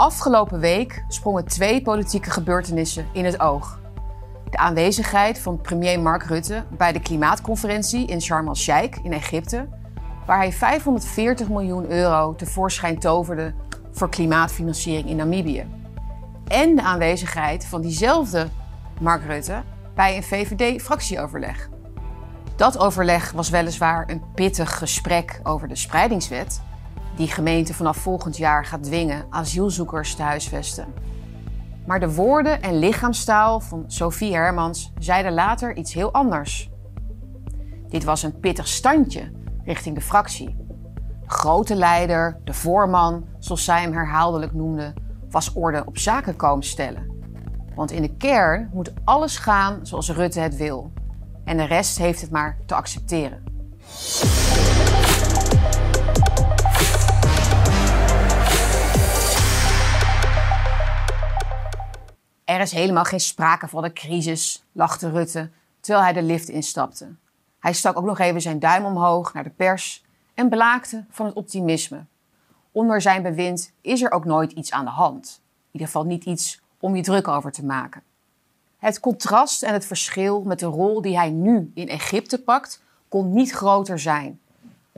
Afgelopen week sprongen twee politieke gebeurtenissen in het oog. De aanwezigheid van premier Mark Rutte bij de klimaatconferentie in Sharm el-Sheikh in Egypte, waar hij 540 miljoen euro tevoorschijn toverde voor klimaatfinanciering in Namibië. En de aanwezigheid van diezelfde Mark Rutte bij een VVD-fractieoverleg. Dat overleg was weliswaar een pittig gesprek over de spreidingswet, die gemeente vanaf volgend jaar gaat dwingen asielzoekers te huisvesten. Maar de woorden en lichaamstaal van Sophie Hermans zeiden later iets heel anders. Dit was een pittig standje richting de fractie. De grote leider, de voorman, zoals zij hem herhaaldelijk noemde, was orde op zaken komen stellen. Want in de kern moet alles gaan zoals Rutte het wil. En de rest heeft het maar te accepteren. Er is helemaal geen sprake van een crisis, lachte Rutte terwijl hij de lift instapte. Hij stak ook nog even zijn duim omhoog naar de pers en blaakte van het optimisme. Onder zijn bewind is er ook nooit iets aan de hand. In ieder geval niet iets om je druk over te maken. Het contrast en het verschil met de rol die hij nu in Egypte pakt, kon niet groter zijn.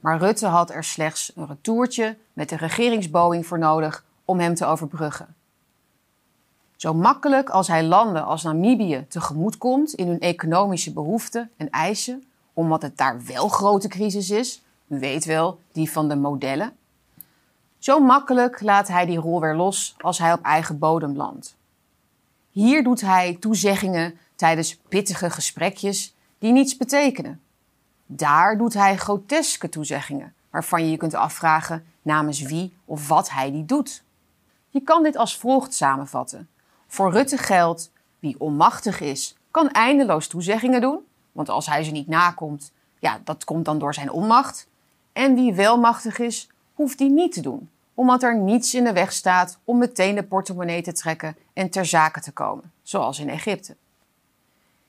Maar Rutte had er slechts een retourtje met de regeringsboeing voor nodig om hem te overbruggen. Zo makkelijk als hij landen als Namibië tegemoet komt in hun economische behoeften en eisen, omdat het daar wel grote crisis is, u weet wel, die van de modellen. Zo makkelijk laat hij die rol weer los als hij op eigen bodem landt. Hier doet hij toezeggingen tijdens pittige gesprekjes die niets betekenen. Daar doet hij groteske toezeggingen, waarvan je je kunt afvragen namens wie of wat hij die doet. Je kan dit als volgt samenvatten. Voor Rutte geldt: wie onmachtig is, kan eindeloos toezeggingen doen, want als hij ze niet nakomt, ja, dat komt dan door zijn onmacht. En wie wel machtig is, hoeft die niet te doen, omdat er niets in de weg staat om meteen de portemonnee te trekken en ter zake te komen, zoals in Egypte.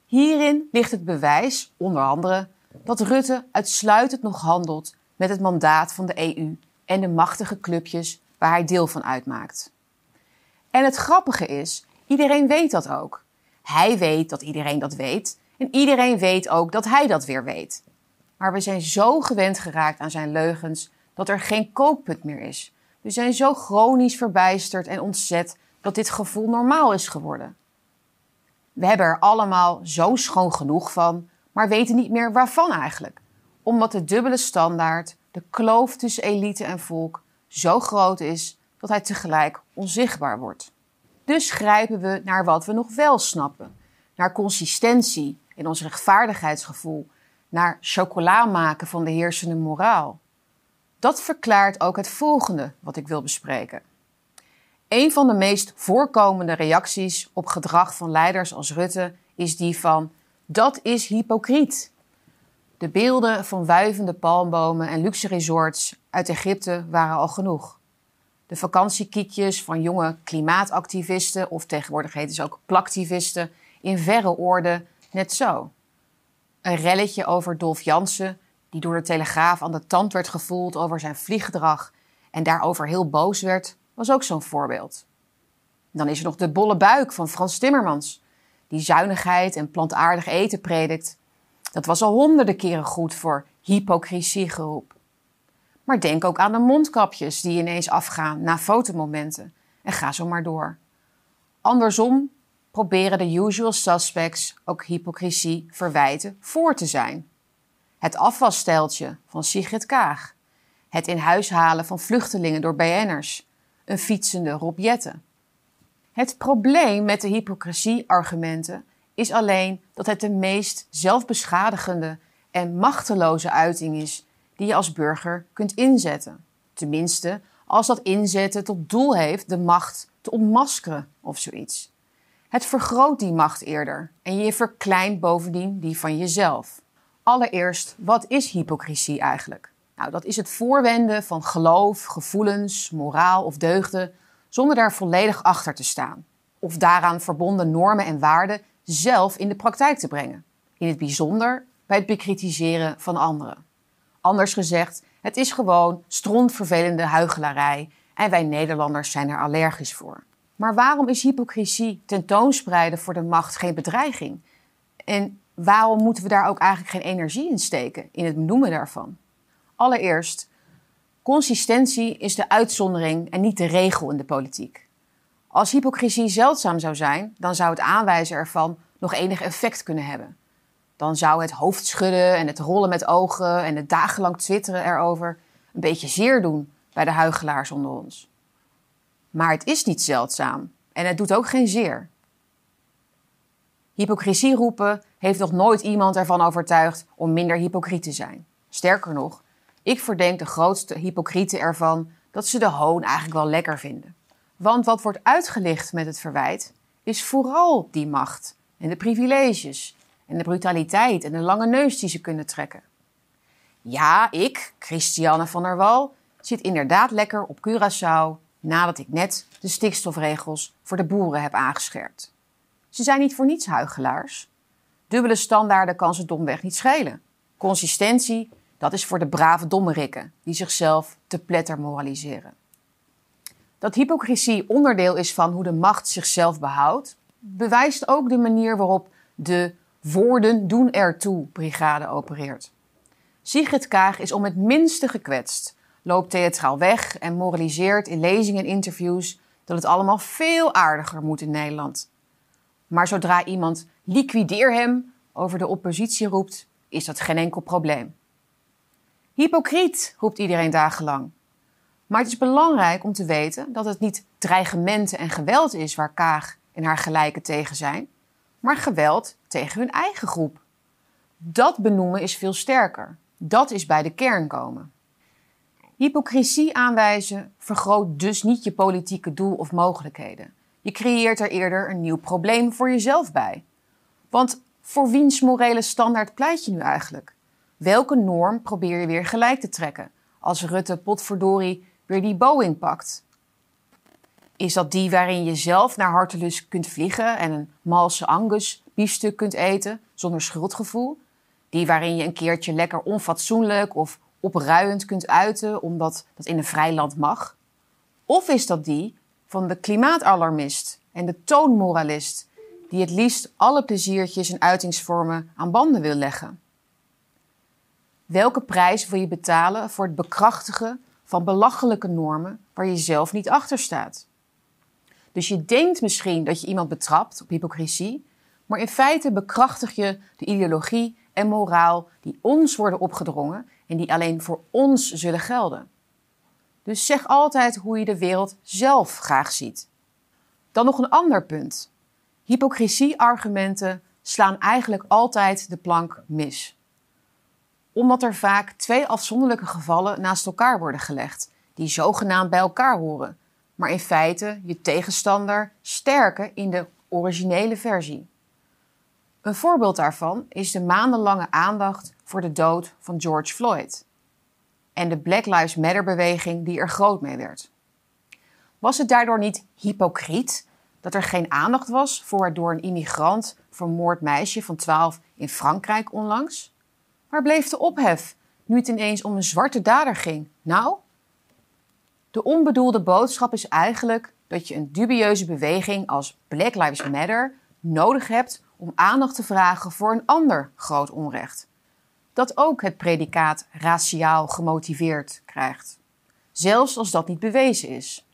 Hierin ligt het bewijs, onder andere, dat Rutte uitsluitend nog handelt met het mandaat van de EU en de machtige clubjes waar hij deel van uitmaakt. En het grappige is, iedereen weet dat ook. Hij weet dat iedereen dat weet en iedereen weet ook dat hij dat weer weet. Maar we zijn zo gewend geraakt aan zijn leugens dat er geen kookpunt meer is. We zijn zo chronisch verbijsterd en ontzet dat dit gevoel normaal is geworden. We hebben er allemaal zo schoon genoeg van, maar weten niet meer waarvan eigenlijk. Omdat de dubbele standaard, de kloof tussen elite en volk, zo groot is dat hij tegelijk onzichtbaar wordt. Dus grijpen we naar wat we nog wel snappen, naar consistentie in ons rechtvaardigheidsgevoel, naar chocola maken van de heersende moraal. Dat verklaart ook het volgende wat ik wil bespreken. Een van de meest voorkomende reacties op gedrag van leiders als Rutte is die van dat is hypocriet. De beelden van wuivende palmbomen en luxe resorts uit Egypte waren al genoeg. De vakantiekiekjes van jonge klimaatactivisten, of tegenwoordig heten ze ook plaktivisten, in verre orde net zo. Een relletje over Dolf Jansen, die door de Telegraaf aan de tand werd gevoeld over zijn vlieggedrag en daarover heel boos werd, was ook zo'n voorbeeld. Dan is er nog de bolle buik van Frans Timmermans, die zuinigheid en plantaardig eten predikt. Dat was al honderden keren goed voor hypocrisiegeroep. Maar denk ook aan de mondkapjes die ineens afgaan na fotomomenten. En ga zo maar door. Andersom proberen de usual suspects ook hypocrisie verwijten voor te zijn. Het afwassteltje van Sigrid Kaag. Het in huis halen van vluchtelingen door BN'ers. Een fietsende Rob Het probleem met de hypocrisie-argumenten is alleen dat het de meest zelfbeschadigende en machteloze uiting is die je als burger kunt inzetten. Tenminste, als dat inzetten tot doel heeft de macht te ontmaskeren of zoiets. Het vergroot die macht eerder en je verkleint bovendien die van jezelf. Allereerst, wat is hypocrisie eigenlijk? Nou, dat is het voorwenden van geloof, gevoelens, moraal of deugden zonder daar volledig achter te staan. Of daaraan verbonden normen en waarden zelf in de praktijk te brengen. In het bijzonder bij het bekritiseren van anderen. Anders gezegd, het is gewoon strontvervelende huichelarij en wij Nederlanders zijn er allergisch voor. Maar waarom is hypocrisie tentoonspreiden voor de macht geen bedreiging? En waarom moeten we daar ook eigenlijk geen energie in steken, in het benoemen daarvan? Allereerst, consistentie is de uitzondering en niet de regel in de politiek. Als hypocrisie zeldzaam zou zijn, dan zou het aanwijzen ervan nog enig effect kunnen hebben. Dan zou het hoofdschudden en het rollen met ogen en het dagenlang twitteren erover een beetje zeer doen bij de huigelaars onder ons. Maar het is niet zeldzaam en het doet ook geen zeer. Hypocrisie roepen heeft nog nooit iemand ervan overtuigd om minder hypocriet te zijn. Sterker nog, ik verdenk de grootste hypocrieten ervan dat ze de hoon eigenlijk wel lekker vinden. Want wat wordt uitgelicht met het verwijt is vooral die macht en de privileges en de brutaliteit en de lange neus die ze kunnen trekken. Ja, ik, Christiane van der Wal, zit inderdaad lekker op Curaçao nadat ik net de stikstofregels voor de boeren heb aangescherpt. Ze zijn niet voor niets huigelaars. Dubbele standaarden kan ze domweg niet schelen. Consistentie, dat is voor de brave dommerikken die zichzelf te pletter moraliseren. Dat hypocrisie onderdeel is van hoe de macht zichzelf behoudt, bewijst ook de manier waarop de woorden doen ertoe brigade opereert. Sigrid Kaag is om het minste gekwetst, loopt theatraal weg en moraliseert in lezingen en interviews dat het allemaal veel aardiger moet in Nederland. Maar zodra iemand liquideer hem over de oppositie roept, is dat geen enkel probleem. Hypocriet, roept iedereen dagenlang. Maar het is belangrijk om te weten dat het niet dreigementen en geweld is waar Kaag en haar gelijken tegen zijn, maar geweld tegen hun eigen groep. Dat benoemen is veel sterker. Dat is bij de kern komen. Hypocrisie aanwijzen vergroot dus niet je politieke doel of mogelijkheden. Je creëert er eerder een nieuw probleem voor jezelf bij. Want voor wiens morele standaard pleit je nu eigenlijk? Welke norm probeer je weer gelijk te trekken als Rutte potverdorie weer die Boeing pakt? Is dat die waarin je zelf naar hartelust kunt vliegen en een malse angus biefstuk kunt eten zonder schuldgevoel? Die waarin je een keertje lekker onfatsoenlijk of opruiend kunt uiten omdat dat in een vrij land mag? Of is dat die van de klimaatalarmist en de toonmoralist die het liefst alle pleziertjes en uitingsvormen aan banden wil leggen? Welke prijs wil je betalen voor het bekrachtigen van belachelijke normen waar je zelf niet achter staat? Dus je denkt misschien dat je iemand betrapt op hypocrisie, maar in feite bekrachtig je de ideologie en moraal die ons worden opgedrongen en die alleen voor ons zullen gelden. Dus zeg altijd hoe je de wereld zelf graag ziet. Dan nog een ander punt. Hypocrisie-argumenten slaan eigenlijk altijd de plank mis. Omdat er vaak twee afzonderlijke gevallen naast elkaar worden gelegd, die zogenaamd bij elkaar horen, maar in feite je tegenstander sterken in de originele versie. Een voorbeeld daarvan is de maandenlange aandacht voor de dood van George Floyd en de Black Lives Matter beweging die er groot mee werd. Was het daardoor niet hypocriet dat er geen aandacht was voor het door een immigrant vermoord meisje van 12 in Frankrijk onlangs? Waar bleef de ophef nu het ineens om een zwarte dader ging? Nou, de onbedoelde boodschap is eigenlijk dat je een dubieuze beweging als Black Lives Matter nodig hebt om aandacht te vragen voor een ander groot onrecht. Dat ook het predicaat raciaal gemotiveerd krijgt. Zelfs als dat niet bewezen is.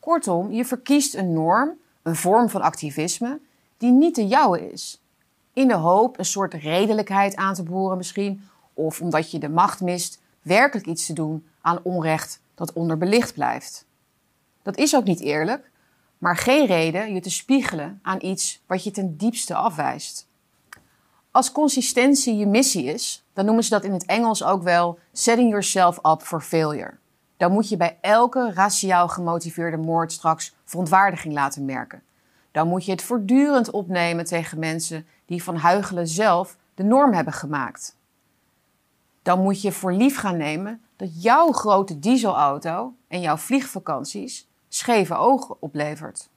Kortom, je verkiest een norm, een vorm van activisme, die niet de jouwe is. In de hoop een soort redelijkheid aan te boren misschien, of omdat je de macht mist, werkelijk iets te doen aan onrecht dat onderbelicht blijft. Dat is ook niet eerlijk, maar geen reden je te spiegelen aan iets wat je ten diepste afwijst. Als consistentie je missie is, dan noemen ze dat in het Engels ook wel setting yourself up for failure. Dan moet je bij elke raciaal gemotiveerde moord straks verontwaardiging laten merken. Dan moet je het voortdurend opnemen tegen mensen die van huigelen zelf de norm hebben gemaakt. Dan moet je voor lief gaan nemen dat jouw grote dieselauto en jouw vliegvakanties scheve ogen oplevert.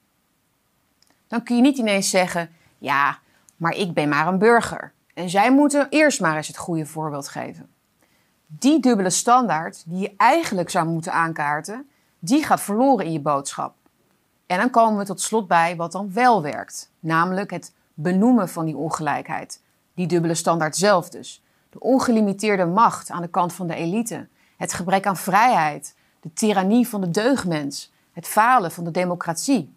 Dan kun je niet ineens zeggen: ja, maar ik ben maar een burger. En zij moeten eerst maar eens het goede voorbeeld geven. Die dubbele standaard die je eigenlijk zou moeten aankaarten, die gaat verloren in je boodschap. En dan komen we tot slot bij wat dan wel werkt, namelijk het benoemen van die ongelijkheid. Die dubbele standaard zelf dus. De ongelimiteerde macht aan de kant van de elite. Het gebrek aan vrijheid. De tirannie van de deugdmens. Het falen van de democratie.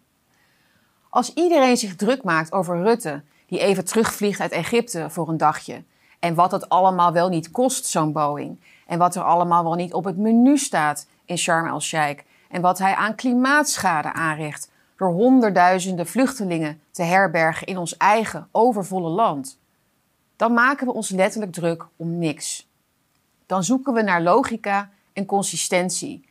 Als iedereen zich druk maakt over Rutte, die even terugvliegt uit Egypte voor een dagje. En wat het allemaal wel niet kost, zo'n Boeing. En wat er allemaal wel niet op het menu staat in Sharm el-Sheikh. En wat hij aan klimaatschade aanricht door honderdduizenden vluchtelingen te herbergen in ons eigen overvolle land. Dan maken we ons letterlijk druk om niks. Dan zoeken we naar logica en consistentie,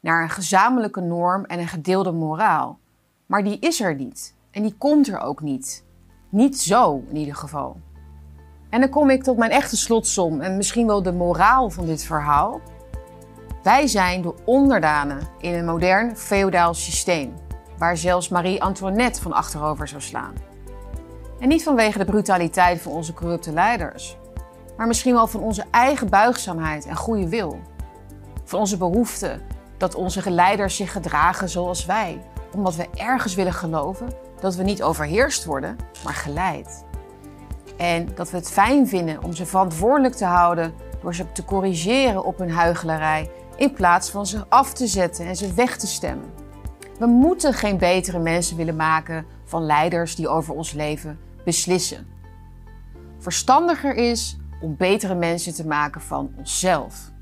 naar een gezamenlijke norm en een gedeelde moraal. Maar die is er niet. En die komt er ook niet. Niet zo in ieder geval. En dan kom ik tot mijn echte slotsom en misschien wel de moraal van dit verhaal. Wij zijn de onderdanen in een modern feodaal systeem, waar zelfs Marie-Antoinette van achterover zou slaan. En niet vanwege de brutaliteit van onze corrupte leiders, maar misschien wel van onze eigen buigzaamheid en goede wil. Van onze behoefte dat onze leiders zich gedragen zoals wij, omdat we ergens willen geloven dat we niet overheerst worden, maar geleid. En dat we het fijn vinden om ze verantwoordelijk te houden door ze te corrigeren op hun huichelarij in plaats van ze af te zetten en ze weg te stemmen. We moeten geen betere mensen willen maken van leiders die over ons leven beslissen. Verstandiger is om betere mensen te maken van onszelf.